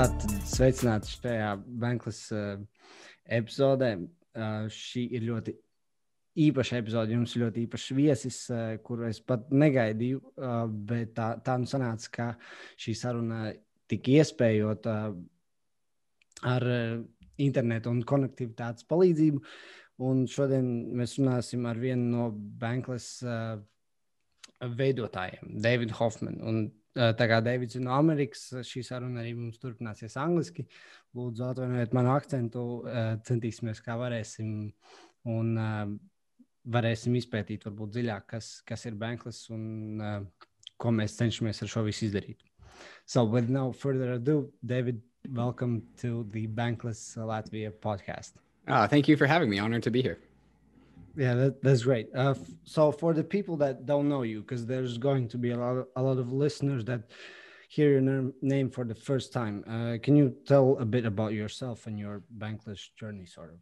Tātad sveicināti šajā Bankas uh, epizodē. Uh, šī ir ļoti īpaša epizode. Jums ir ļoti īpašs viesis, uh, kuru es pat negaidīju. Uh, bet tā, tā nu sanāca, ka šī saruna tika iespējota uh, ar uh, internetu un konektivitātes palīdzību. Un šodien mēs runāsim ar vienu no Bankas uh, veidotājiem, Davidu Hofmanu. Tā kā Deivids no Amerikas, šī saruna arī mums turpināsies angliski. Lūdzu, atvainojiet manu akcentu, centīsimies, kā varēsim, un varēsim izpētīt varbūt dziļāk, kas, kas ir Bankless un ko mēs cenšamies ar šo visu izdarīt. So, with no further ado, David, welcome to the Bankless Latvia podcast. Ah, thank you for having me. Honored to be here. Yeah, that, that's great. Uh, so for the people that don't know you, because there's going to be a lot, of, a lot of listeners that hear your name for the first time, uh, can you tell a bit about yourself and your bankless journey, sort of?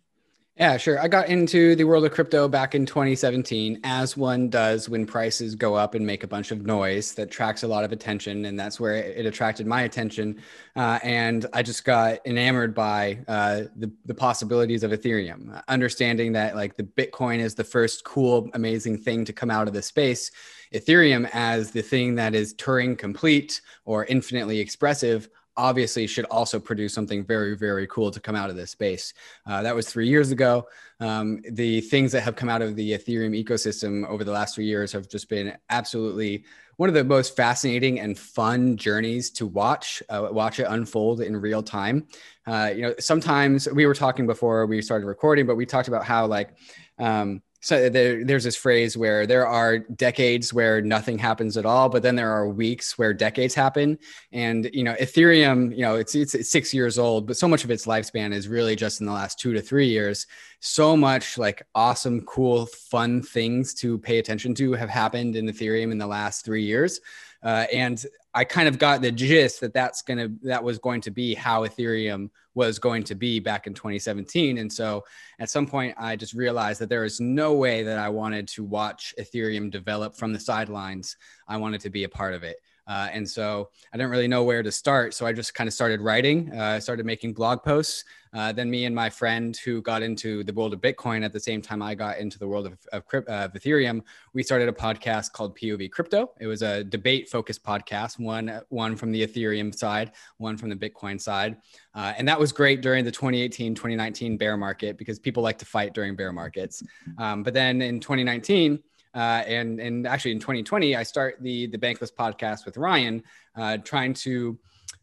Yeah, sure. I got into the world of crypto back in 2017, as one does when prices go up and make a bunch of noise that attracts a lot of attention. And that's where it attracted my attention. Uh, and I just got enamored by uh, the, the possibilities of Ethereum, understanding that like the Bitcoin is the first cool, amazing thing to come out of the space. Ethereum as the thing that is Turing complete or infinitely expressive obviously should also produce something very, very cool to come out of this space. Uh, that was three years ago. Um, the things that have come out of the Ethereum ecosystem over the last three years have just been absolutely one of the most fascinating and fun journeys to watch, uh, watch it unfold in real time. Uh, you know, sometimes we were talking before we started recording, but we talked about how like, um, so uh, there, there's this phrase where there are decades where nothing happens at all but then there are weeks where decades happen. And you know ethereum you know it's, it's, it's six years old but so much of its lifespan is really just in the last two to three years. So much like awesome cool fun things to pay attention to have happened in ethereum in the last three years uh, and I kind of got the gist that that's to that was going to be how Ethereum was going to be back in 2017. And so at some point, I just realized that there is no way that I wanted to watch Ethereum develop from the sidelines. I wanted to be a part of it. Uh, and so I didn't really know where to start. So I just kind of started writing. Uh, I started making blog posts. Uh, then me and my friend who got into the world of Bitcoin at the same time I got into the world of, of, of Ethereum, we started a podcast called POV Crypto. It was a debate focused podcast, one, one from the Ethereum side, one from the Bitcoin side. Uh, and that was great during the 2018, 2019 bear market because people like to fight during bear markets. Um, but then in 2019, uh, and and actually in 2020, I start the the Bankless podcast with Ryan, uh, trying to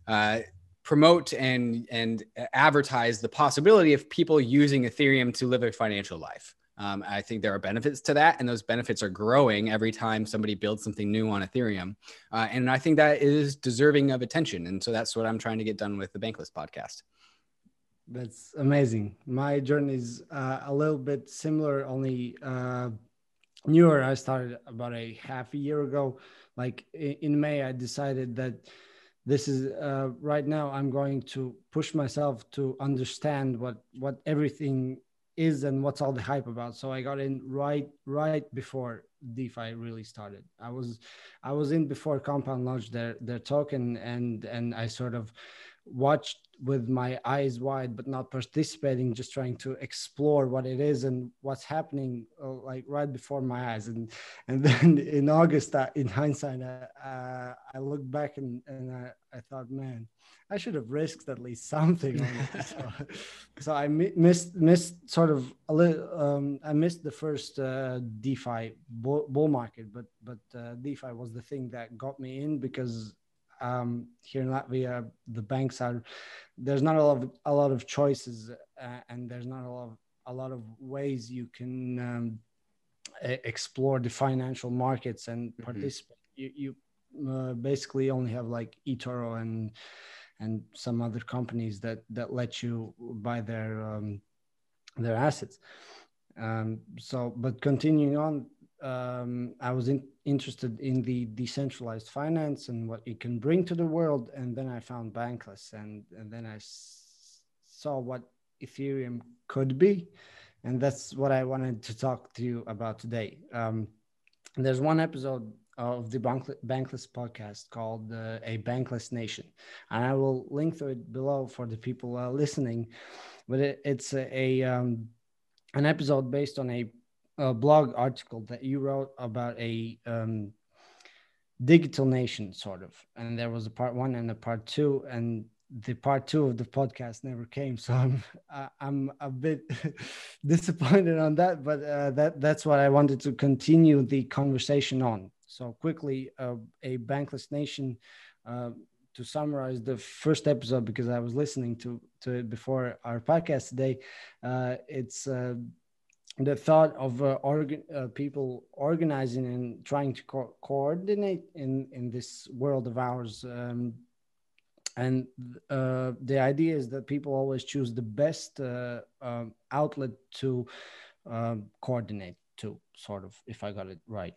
uh, promote and and advertise the possibility of people using Ethereum to live a financial life. Um, I think there are benefits to that, and those benefits are growing every time somebody builds something new on Ethereum. Uh, and I think that is deserving of attention. And so that's what I'm trying to get done with the Bankless podcast. That's amazing. My journey is uh, a little bit similar, only uh, newer. I started about a half a year ago. Like in May, I decided that this is uh, right now. I'm going to push myself to understand what what everything is and what's all the hype about. So I got in right right before DeFi really started. I was I was in before Compound launched their their token, and and I sort of watched with my eyes wide but not participating just trying to explore what it is and what's happening uh, like right before my eyes. And and then in august uh, in hindsight uh, uh, i looked back and, and I, I thought man i should have risked at least something so, so, i missed missed sort of a little um, i missed the first uh, defi bull, bull market but but uh, defi was the thing that got me in because um, here in Latvia, the banks are there's not a lot of a lot of choices, uh, and there's not a lot of a lot of ways you can um, explore the financial markets and mm-hmm. participate. You, you uh, basically only have like eToro and and some other companies that that let you buy their um, their assets. Um, so, but continuing on, um, I was in, interested in the decentralized finance and what it can bring to the world. And then I found Bankless, and, and then I s- saw what Ethereum could be. And that's what I wanted to talk to you about today. Um, there's one episode of the Bankless podcast called uh, A Bankless Nation. And I will link to it below for the people uh, listening. But it, it's a, a um, an episode based on a, a, blog article that you wrote about a um, digital nation, sort of. And there was a part one and a part two. And the part two of the podcast never came, so I'm I'm a bit disappointed on that. But uh, that that's what I wanted to continue the conversation on. So quickly, uh, a bankless nation. Uh, to summarize the first episode, because I was listening to to it before our podcast today, uh, it's uh, the thought of uh, organ, uh, people organizing and trying to co- coordinate in in this world of ours um, and uh, the idea is that people always choose the best uh, um, outlet to um, coordinate to sort of if i got it right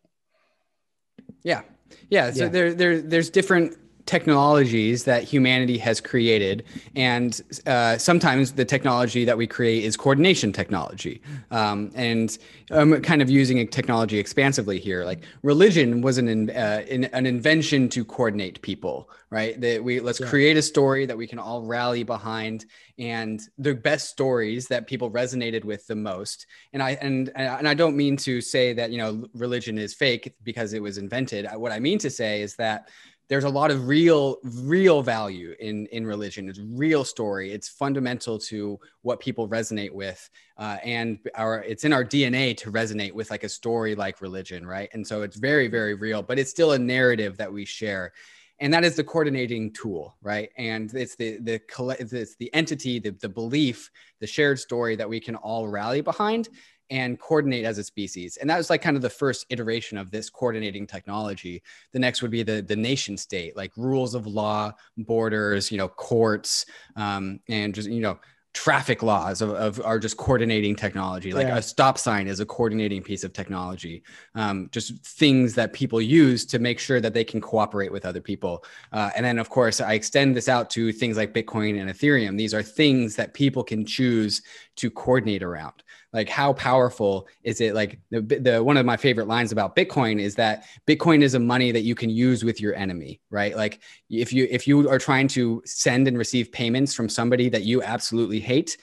yeah yeah so yeah. there, there there's different technologies that humanity has created. And uh, sometimes the technology that we create is coordination technology. Um, and I'm kind of using a technology expansively here. Like religion was an, uh, an invention to coordinate people, right? That we let's yeah. create a story that we can all rally behind and the best stories that people resonated with the most. And I and and I don't mean to say that you know religion is fake because it was invented. What I mean to say is that there's a lot of real real value in in religion. It's real story. It's fundamental to what people resonate with uh, and our it's in our dna to resonate with like a story like religion right? And so it's very very real but it's still a narrative that we share. And that is the coordinating tool right? And it's the the it's the entity the, the belief the shared story that we can all rally behind and coordinate as a species. And that was like kind of the first iteration of this coordinating technology. The next would be the, the nation state, like rules of law, borders, you know, courts, um, and just, you know, traffic laws of, of are just coordinating technology like yeah. a stop sign is a coordinating piece of technology um, just things that people use to make sure that they can cooperate with other people uh, and then of course i extend this out to things like bitcoin and ethereum these are things that people can choose to coordinate around like how powerful is it? Like the, the one of my favorite lines about bitcoin is that bitcoin is a money that you can use with your enemy right? Like if you if you are trying to send and receive payments from somebody that you absolutely hate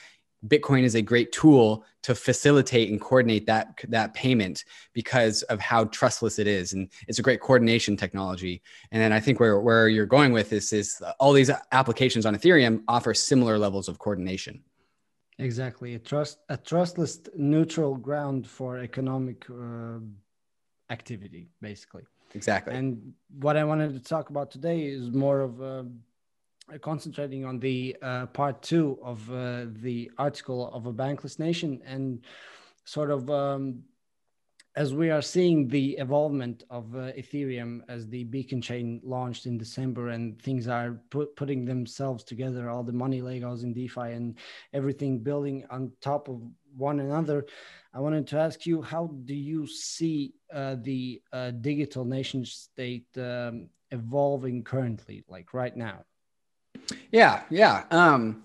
bitcoin is a great tool to facilitate and coordinate that that payment because of how trustless it is. And it's a great coordination technology. And then i think where, where you're going with this is all these applications on ethereum offer similar levels of coordination Exactly, a trust a trustless neutral ground for economic uh, activity, basically. Exactly. And what I wanted to talk about today is more of uh, concentrating on the uh, part two of uh, the article of a bankless nation and sort of um, as we are seeing the evolvement of uh, Ethereum as the beacon chain launched in December and things are put, putting themselves together, all the money Legos in DeFi and everything building on top of one another. I wanted to ask you, how do you see uh, the uh, digital nation state um, evolving currently, like right now? Yeah, yeah. Um,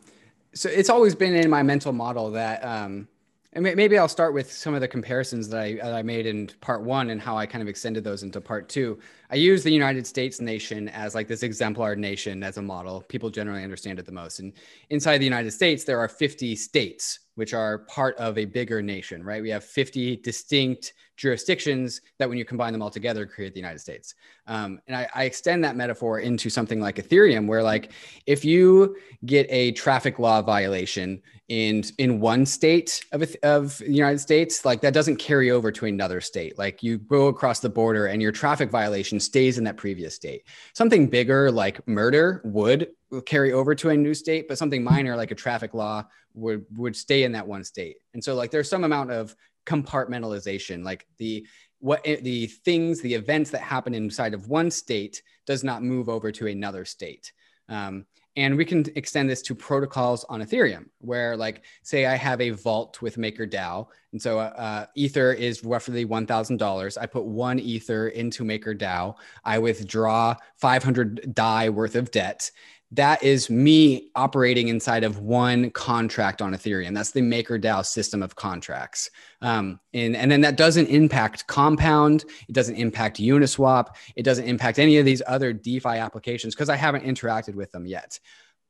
so it's always been in my mental model that um, and maybe I'll start with some of the comparisons that I, that I made in part one and how I kind of extended those into part two. I use the United States nation as like this exemplar nation as a model. People generally understand it the most. And inside the United States, there are 50 states, which are part of a bigger nation, right? We have 50 distinct jurisdictions that, when you combine them all together, create the United States. Um, and I, I extend that metaphor into something like Ethereum, where like if you get a traffic law violation in in one state of of the United States, like that doesn't carry over to another state. Like you go across the border and your traffic violation stays in that previous state. Something bigger like murder would carry over to a new state, but something minor like a traffic law would would stay in that one state. And so like there's some amount of compartmentalization, like the what eh, the things, the events that happen inside of one state does not move over to another state. Um, and we can extend this to protocols on Ethereum, where, like, say I have a vault with MakerDAO. And so uh, Ether is roughly $1,000. I put one Ether into MakerDAO. I withdraw 500 DAI worth of debt that is me operating inside of one contract on Ethereum. That's the MakerDAO system of contracts. Um, and, and then that doesn't impact Compound. It doesn't impact Uniswap. It doesn't impact any of these other DeFi applications because I haven't interacted with them yet.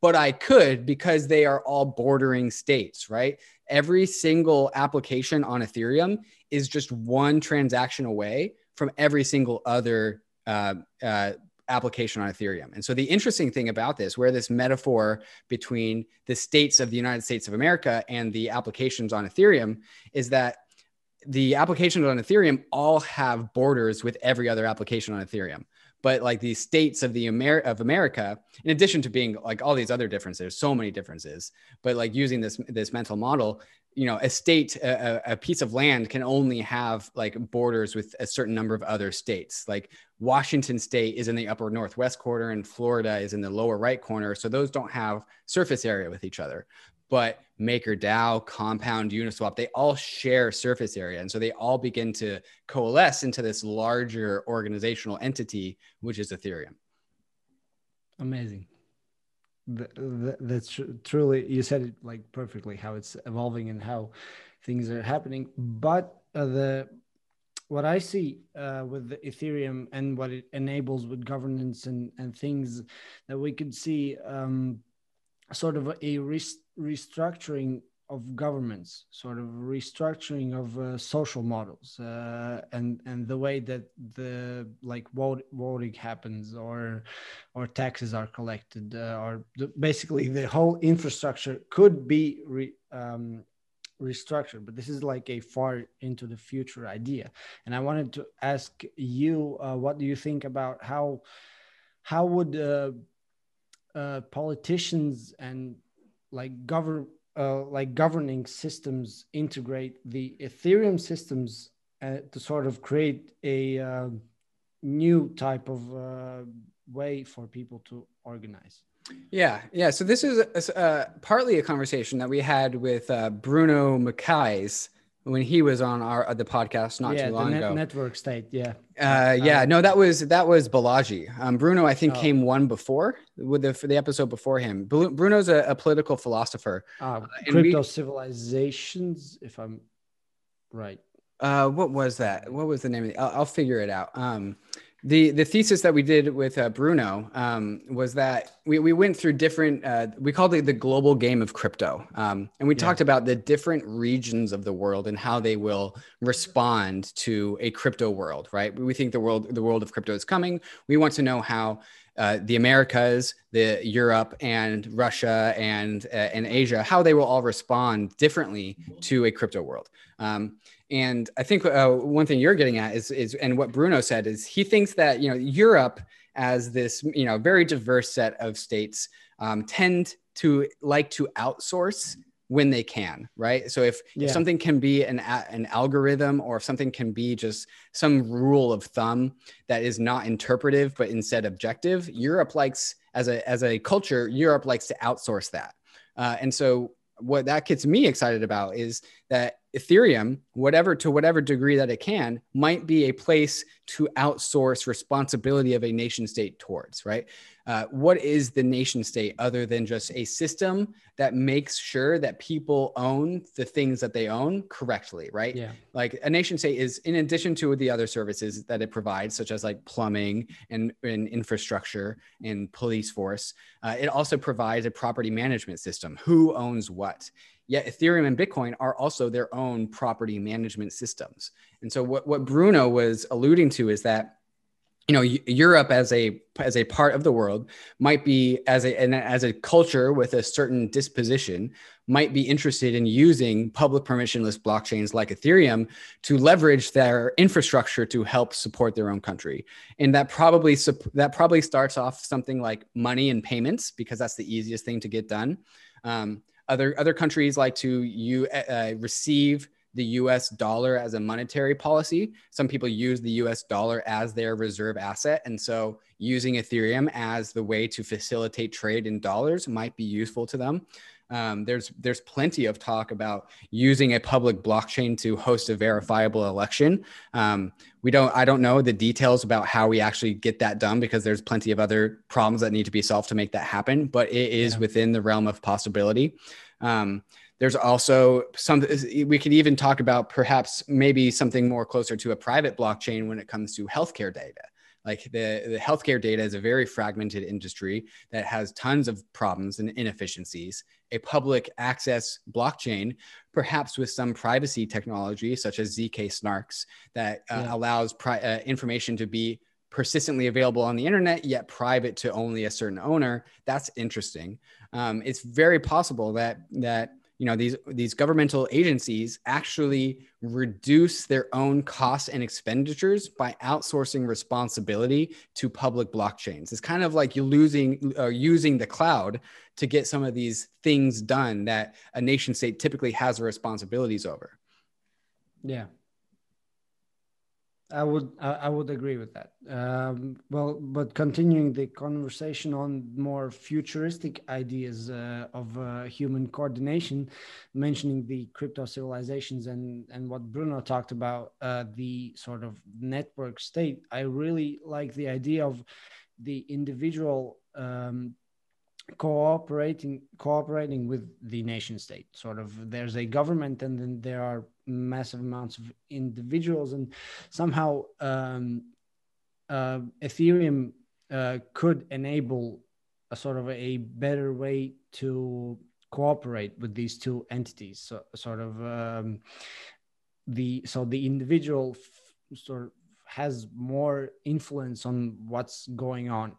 But I could because they are all bordering states, right? Every single application on Ethereum is just one transaction away from every single other uh, uh, application on Ethereum. And so the interesting thing about this, where this metaphor between the states of the United States of America and the applications on Ethereum is that the applications on Ethereum all have borders with every other application on Ethereum. But like the states of the Amer- of America, in addition to being like all these other differences, so many differences. But like using this this mental model, you know a state a, a, piece of land can only have like borders with a certain number of other states like washington state is in the upper northwest corner and florida is in the lower right corner so those don't have surface area with each other but MakerDAO, Compound, Uniswap, they all share surface area. And so they all begin to coalesce into this larger organizational entity, which is Ethereum. Amazing that's truly you said it like perfectly how it's evolving and how things are happening but uh, the what i see uh, with the ethereum and what it enables with governance and and things that we could see um, sort of a restructuring of governments, sort of restructuring of uh, social models, uh, and and the way that the like vote, voting happens, or or taxes are collected, uh, or the, basically the whole infrastructure could be re, um, restructured. But this is like a far into the future idea, and I wanted to ask you, uh, what do you think about how how would uh, uh, politicians and like govern uh, like governing systems integrate the Ethereum systems uh, to sort of create a uh, new type of uh, way for people to organize. Yeah, yeah. So this is a, a, partly a conversation that we had with uh, Bruno Maçães when he was on our uh, the podcast not yeah, too long net, ago. Network state, yeah. Uh, yeah, no, that was that was Balaji. Um, Bruno, I think, oh. came one before with the the episode before him. Bruno's a, a political philosopher. Uh, crypto we, civilizations, if I'm right. Uh, what was that? What was the name of it? I'll, I'll figure it out. Um, the the thesis that we did with uh, Bruno um, was that we, we went through different uh, we called it the global game of crypto um, and we yeah. talked about the different regions of the world and how they will respond to a crypto world right we think the world the world of crypto is coming we want to know how uh, the Americas, the Europe, and Russia, and uh, and Asia, how they will all respond differently to a crypto world. Um, and I think uh, one thing you're getting at is is and what Bruno said is he thinks that you know Europe as this you know very diverse set of states um, tend to like to outsource when they can, right? So if, yeah. if, something can be an an algorithm or if something can be just some rule of thumb that is not interpretive but instead objective, Europe likes as a as a culture, Europe likes to outsource that. Uh, and so what that gets me excited about is that Ethereum, whatever to whatever degree that it can, might be a place to outsource responsibility of a nation state towards, right? Uh, what is the nation state other than just a system that makes sure that people own the things that they own correctly, right? Yeah. Like a nation state is, in addition to the other services that it provides, such as like plumbing and, and infrastructure and police force, uh, it also provides a property management system. Who owns what? Yet Ethereum and Bitcoin are also their own property management systems. And so what, what Bruno was alluding to is that you know Europe as a as a part of the world might be as a and as a culture with a certain disposition might be interested in using public permissionless blockchains like Ethereum to leverage their infrastructure to help support their own country and that probably that probably starts off something like money and payments because that's the easiest thing to get done um, other other countries like to you uh, receive the US dollar as a monetary policy. Some people use the US dollar as their reserve asset. And so using Ethereum as the way to facilitate trade in dollars might be useful to them. Um, there's there's plenty of talk about using a public blockchain to host a verifiable election. Um, we don't I don't know the details about how we actually get that done because there's plenty of other problems that need to be solved to make that happen. But it is yeah. within the realm of possibility. Um, there's also some we could even talk about perhaps maybe something more closer to a private blockchain when it comes to healthcare data like the, the healthcare data is a very fragmented industry that has tons of problems and inefficiencies. A public access blockchain, perhaps with some privacy technology such as ZK snarks, that uh, yeah. allows pri- uh, information to be persistently available on the internet, yet private to only a certain owner. That's interesting. Um, it's very possible that that you know these these governmental agencies actually reduce their own costs and expenditures by outsourcing responsibility to public blockchains. It's kind of like you're losing uh, using the cloud to get some of these things done that a nation state typically has responsibilities over. Yeah I would I would agree with that. Um, well, but continuing the conversation on more futuristic ideas uh, of uh, human coordination, mentioning the crypto civilizations and and what Bruno talked about, uh, the sort of network state. I really like the idea of the individual um, cooperating cooperating with the nation state. Sort of, there's a government, and then there are massive amounts of individuals and somehow um, uh, ethereum uh, could enable a sort of a better way to cooperate with these two entities so sort of um, the so the individual sort of has more influence on what's going on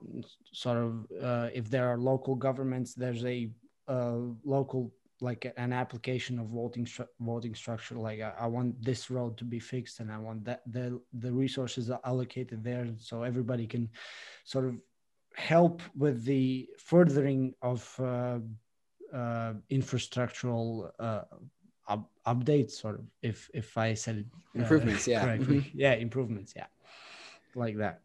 sort of uh, if there are local governments there's a uh, local like an application of voting stru- voting structure like I, I, want this road to be fixed and i want that the the resources are allocated there so everybody can sort of help with the furthering of uh, uh, infrastructural uh, up, updates sort of if if i said uh, improvements yeah. mm-hmm. yeah improvements yeah. Like that.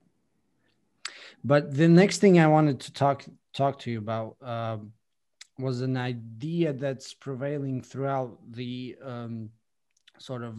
But the next thing i wanted to talk talk to you about um, was an idea that's prevailing throughout the um, sort of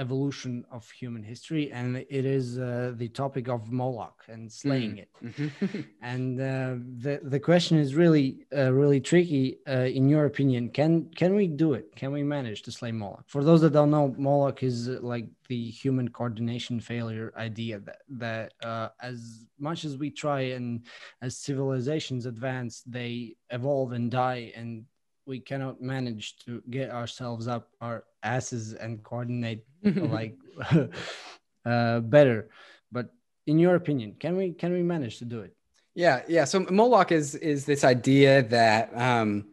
evolution of human history, and it is uh, the topic of Moloch and slaying mm. it. Mm-hmm. and uh, the the question is really uh, really tricky. Uh, in your opinion, can can we do it? Can we manage to slay Moloch? For those that don't know, Moloch is uh, like the human coordination failure idea that that uh, as much as we try and as civilizations advance, they evolve and die and we cannot manage to get ourselves up our asses and coordinate like uh, better. But in your opinion, can we can we manage to do it? Yeah, yeah. So Moloch is is this idea that um,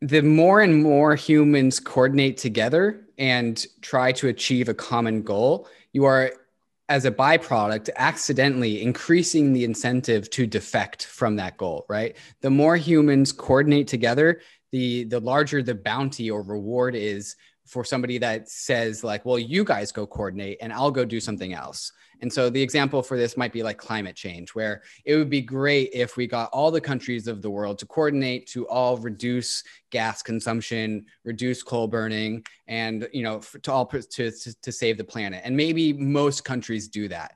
the more and more humans coordinate together and try to achieve a common goal, you are as a byproduct accidentally increasing the incentive to defect from that goal right the more humans coordinate together the the larger the bounty or reward is for somebody that says like well you guys go coordinate and i'll go do something else. And so the example for this might be like climate change where it would be great if we got all the countries of the world to coordinate to all reduce gas consumption reduce coal burning and you know to all to, to, save the planet. And maybe most countries do that.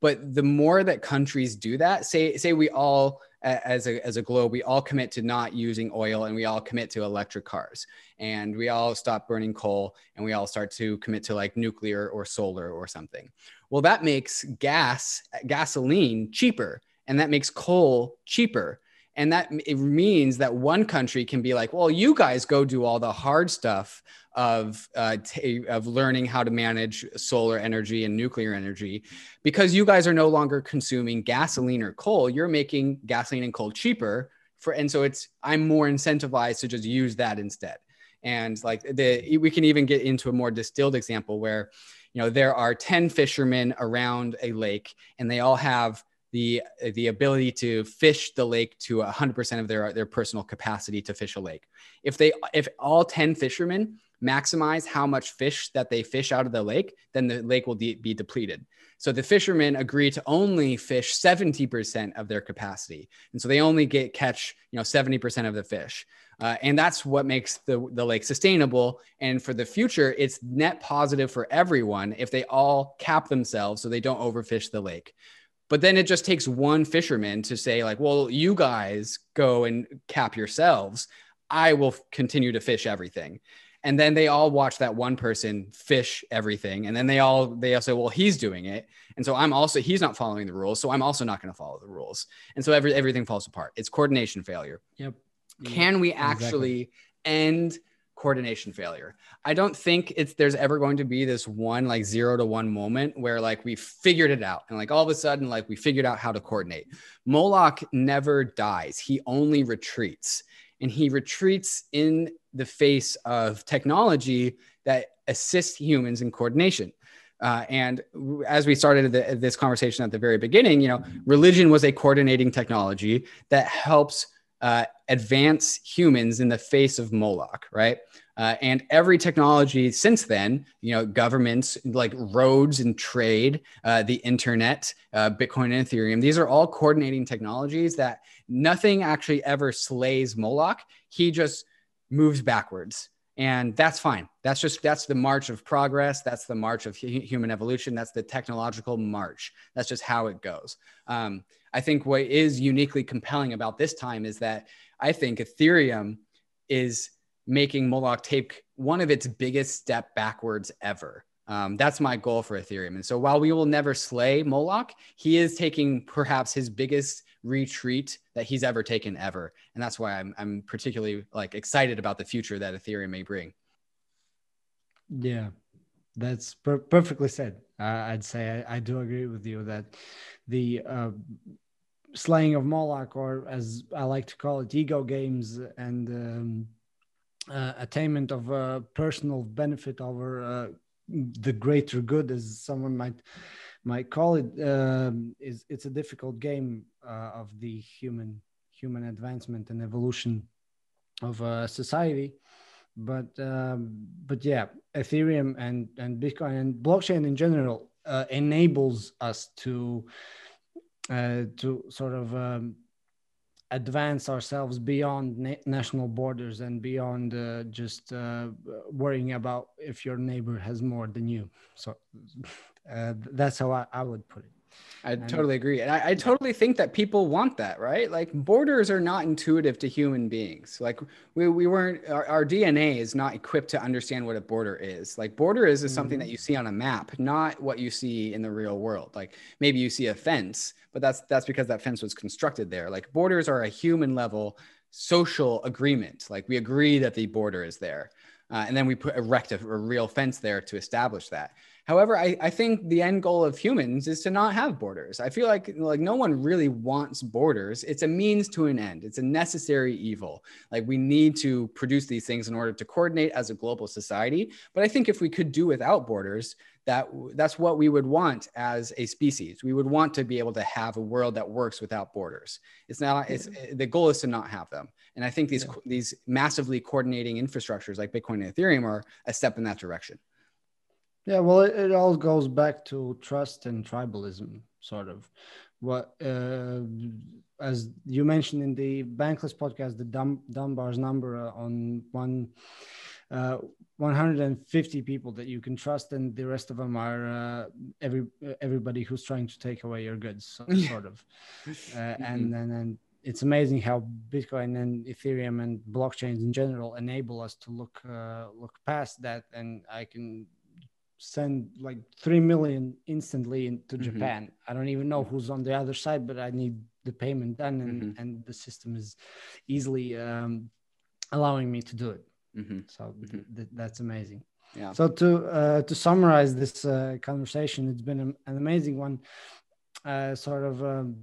But the more that countries do that say say we all as a, as a globe, we all commit to not using oil and we all commit to electric cars and we all stop burning coal and we all start to commit to like nuclear or solar or something. Well, that makes gas, gasoline cheaper and that makes coal cheaper. And that it means that one country can be like, well, you guys go do all the hard stuff of uh, t- of learning how to manage solar energy and nuclear energy, because you guys are no longer consuming gasoline or coal. You're making gasoline and coal cheaper for, and so it's I'm more incentivized to just use that instead. And like the we can even get into a more distilled example where, you know, there are ten fishermen around a lake, and they all have the the ability to fish the lake to 100% of their their personal capacity to fish a lake. If they if all 10 fishermen maximize how much fish that they fish out of the lake, then the lake will de- be depleted. So the fishermen agree to only fish 70% of their capacity. And so they only get catch, you know, 70% of the fish. Uh, and that's what makes the, the lake sustainable. And for the future, it's net positive for everyone if they all cap themselves so they don't overfish the lake. But then it just takes one fisherman to say, like, well, you guys go and cap yourselves. I will continue to fish everything. And then they all watch that one person fish everything. And then they all they all say well he's doing it. And so i'm also he's not following the rules. So i'm also not going to follow the rules. And so every, everything falls apart. It's coordination failure. Yep. Can we actually exactly. end coordination failure. I don't think it's there's ever going to be this one like zero to one moment where like we figured it out and like all of a sudden like we figured out how to coordinate. Moloch never dies. He only retreats. And he retreats in the face of technology that assists humans in coordination. Uh, and as we started the, this conversation at the very beginning, you know, religion was a coordinating technology that helps uh, advance humans in the face of Moloch, right? Uh, and every technology since then, you know, governments like roads and trade, uh, the internet, uh, Bitcoin and Ethereum, these are all coordinating technologies that nothing actually ever slays Moloch. He just moves backwards. And that's fine. That's just, that's the march of progress. That's the march of human evolution. That's the technological march. That's just how it goes. Um, I think what is uniquely compelling about this time is that I think Ethereum is making Moloch take one of its biggest step backwards ever. Um, that's my goal for Ethereum. And so while we will never slay Moloch, he is taking perhaps his biggest retreat that he's ever taken ever. And that's why I'm, I'm particularly like excited about the future that Ethereum may bring. Yeah, that's per- perfectly said. Uh, I'd say I, I, do agree with you that the uh, slaying of Moloch, or as I like to call it, ego games and um, uh, attainment of uh, personal benefit over uh, the greater good, as someone might might call it, um, is it's a difficult game uh, of the human human advancement and evolution of uh, society. But um, but yeah, Ethereum and and Bitcoin and blockchain in general enables us to uh, to sort of um, advance ourselves beyond na- national borders and beyond uh, just uh, worrying about if your neighbor has more than you. So uh, that's how I, I, would put it. I and, totally agree. And I, I, totally think that people want that, right? Like borders are not intuitive to human beings. Like we, we weren't, our, our DNA is not equipped to understand what a border is. Like border is, is mm-hmm. something that you see on a map, not what you see in the real world. Like maybe you see a fence, but that's, that's because that fence was constructed there. Like borders are a human level social agreement. Like we agree that the border is there. Uh, and then we put erect a, a real fence there to establish that. However, I, I think the end goal of humans is to not have borders. I feel like like no one really wants borders. It's a means to an end. It's a necessary evil. Like we need to produce these things in order to coordinate as a global society. But I think if we could do without borders, that that's what we would want as a species. We would want to be able to have a world that works without borders. It's not. It's the goal is to not have them. And I think these yeah. these massively coordinating infrastructures like Bitcoin and Ethereum are a step in that direction. Yeah, well, it, it all goes back to trust and tribalism, sort of. What, uh, as you mentioned in the Bankless podcast, the Dun- Dunbar's number uh, on one. Uh, 150 people that you can trust, and the rest of them are uh, every everybody who's trying to take away your goods, sort of. Uh, mm-hmm. And then and it's amazing how Bitcoin and Ethereum and blockchains in general enable us to look uh, look past that, and I can send like 3 million instantly into mm-hmm. Japan. I don't even know who's on the other side, but I need the payment done and, mm-hmm. and the system is easily um, allowing me to do it. Mm-hmm. So th- mm-hmm. th- that's amazing. Yeah. So to uh, to summarize this uh, conversation, it's been an amazing one. Uh, sort of, um,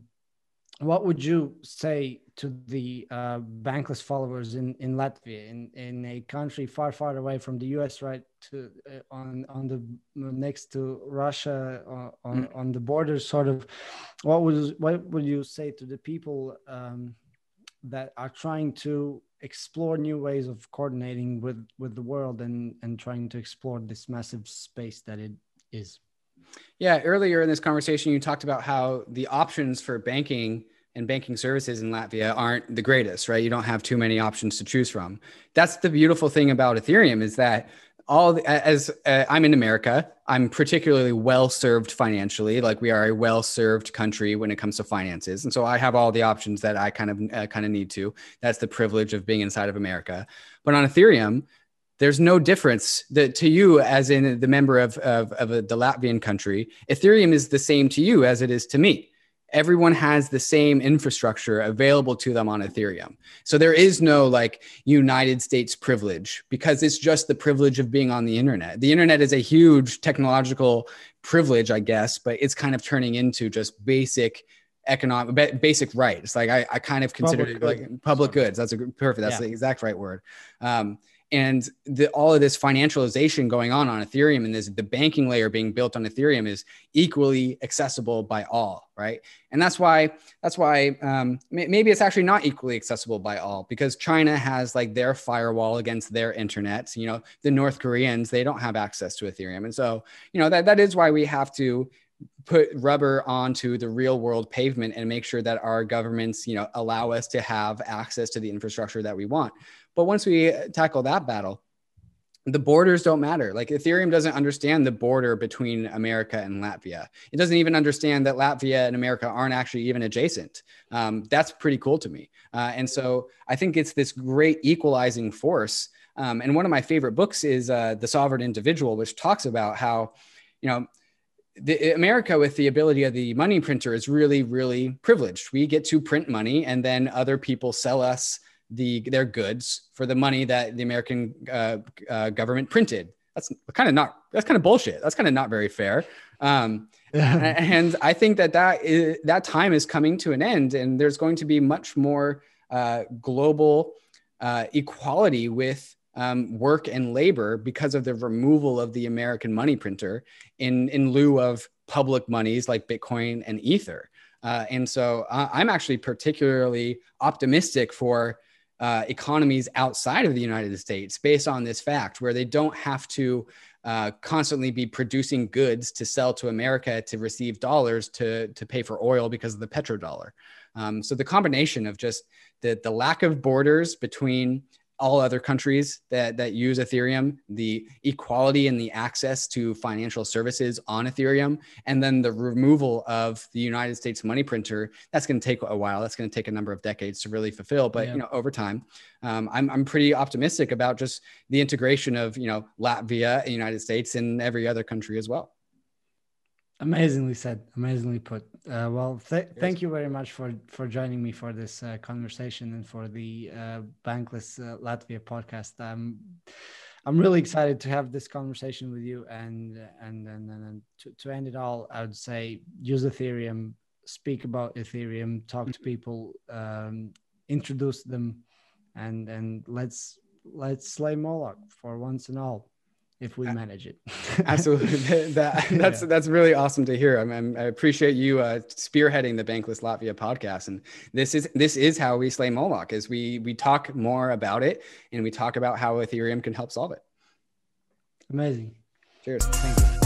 what would you say to the uh, bankless followers in in Latvia, in in a country far far away from the U.S. right to uh, on on the next to Russia uh, on mm. on the border, sort of. What would what would you say to the people um, that are trying to explore new ways of coordinating with with the world and and trying to explore this massive space that it is? Yeah, earlier in this conversation, you talked about how the options for banking and banking services in Latvia aren't the greatest, right? You don't have too many options to choose from. That's the beautiful thing about Ethereum is that all the, as uh, I'm in America, I'm particularly well served financially. Like we are a well served country when it comes to finances, and so I have all the options that I kind of uh, kind of need to. That's the privilege of being inside of America. But on Ethereum, there's no difference that to you as in the member of, of, of a, the Latvian country. Ethereum is the same to you as it is to me everyone has the same infrastructure available to them on Ethereum. So there is no like United States privilege because it's just the privilege of being on the internet. The internet is a huge technological privilege, I guess, but it's kind of turning into just basic economic basic right. It's like I, I kind of consider public it like public goods. That's a perfect. That's yeah. the exact right word. Um, and the, all of this financialization going on on ethereum and this the banking layer being built on ethereum is equally accessible by all right? And that's why that's why um, maybe it's actually not equally accessible by all because china has like their firewall against their internet. You know the north koreans they don't have access to ethereum. And so you know that, that is why we have to put rubber onto the real world pavement and make sure that our governments you know allow us to have access to the infrastructure that we want but once we tackle that battle, the borders don't matter. Like Ethereum doesn't understand the border between America and Latvia. It doesn't even understand that Latvia and America aren't actually even adjacent. Um, that's pretty cool to me. Uh, and so I think it's this great equalizing force. Um, and one of my favorite books is uh, The Sovereign Individual, which talks about how, you know, the, America with the ability of the money printer is really, really privileged. We get to print money, and then other people sell us the their goods for the money that the American uh, uh, government printed. That's kind of not. That's kind of bullshit. That's kind of not very fair. Um, and I think that that is, that time is coming to an end, and there's going to be much more uh, global uh, equality with um, work and labor because of the removal of the American money printer in in lieu of public monies like Bitcoin and Ether. Uh, and so uh, I'm actually particularly optimistic for uh, economies outside of the United States based on this fact, where they don't have to uh, constantly be producing goods to sell to America to receive dollars to, to pay for oil because of the petrodollar. Um, so the combination of just the, the lack of borders between all other countries that, that use Ethereum, the equality and the access to financial services on Ethereum, and then the removal of the United States money printer. That's going to take a while. That's going to take a number of decades to really fulfill. But yeah. you know, over time, um, I'm, I'm pretty optimistic about just the integration of you know Latvia, the United States, and every other country as well. Amazingly said. Amazingly put. Uh, well, th- yes. thank you very much for for joining me for this uh, conversation and for the uh, Bankless uh, Latvia podcast. Um, I'm really excited to have this conversation with you. And and and, and to, to end it all, I would say use Ethereum, speak about Ethereum, talk to mm-hmm. people, um, introduce them, and and let's let's slay Moloch for once and all if we manage it. Absolutely, that, that's yeah. that's really awesome to hear. I, mean, I appreciate you uh, spearheading the Bankless Latvia podcast, and this is this is how we slay Moloch. Is we we talk more about it, and we talk about how Ethereum can help solve it. Amazing. Cheers. Thank you.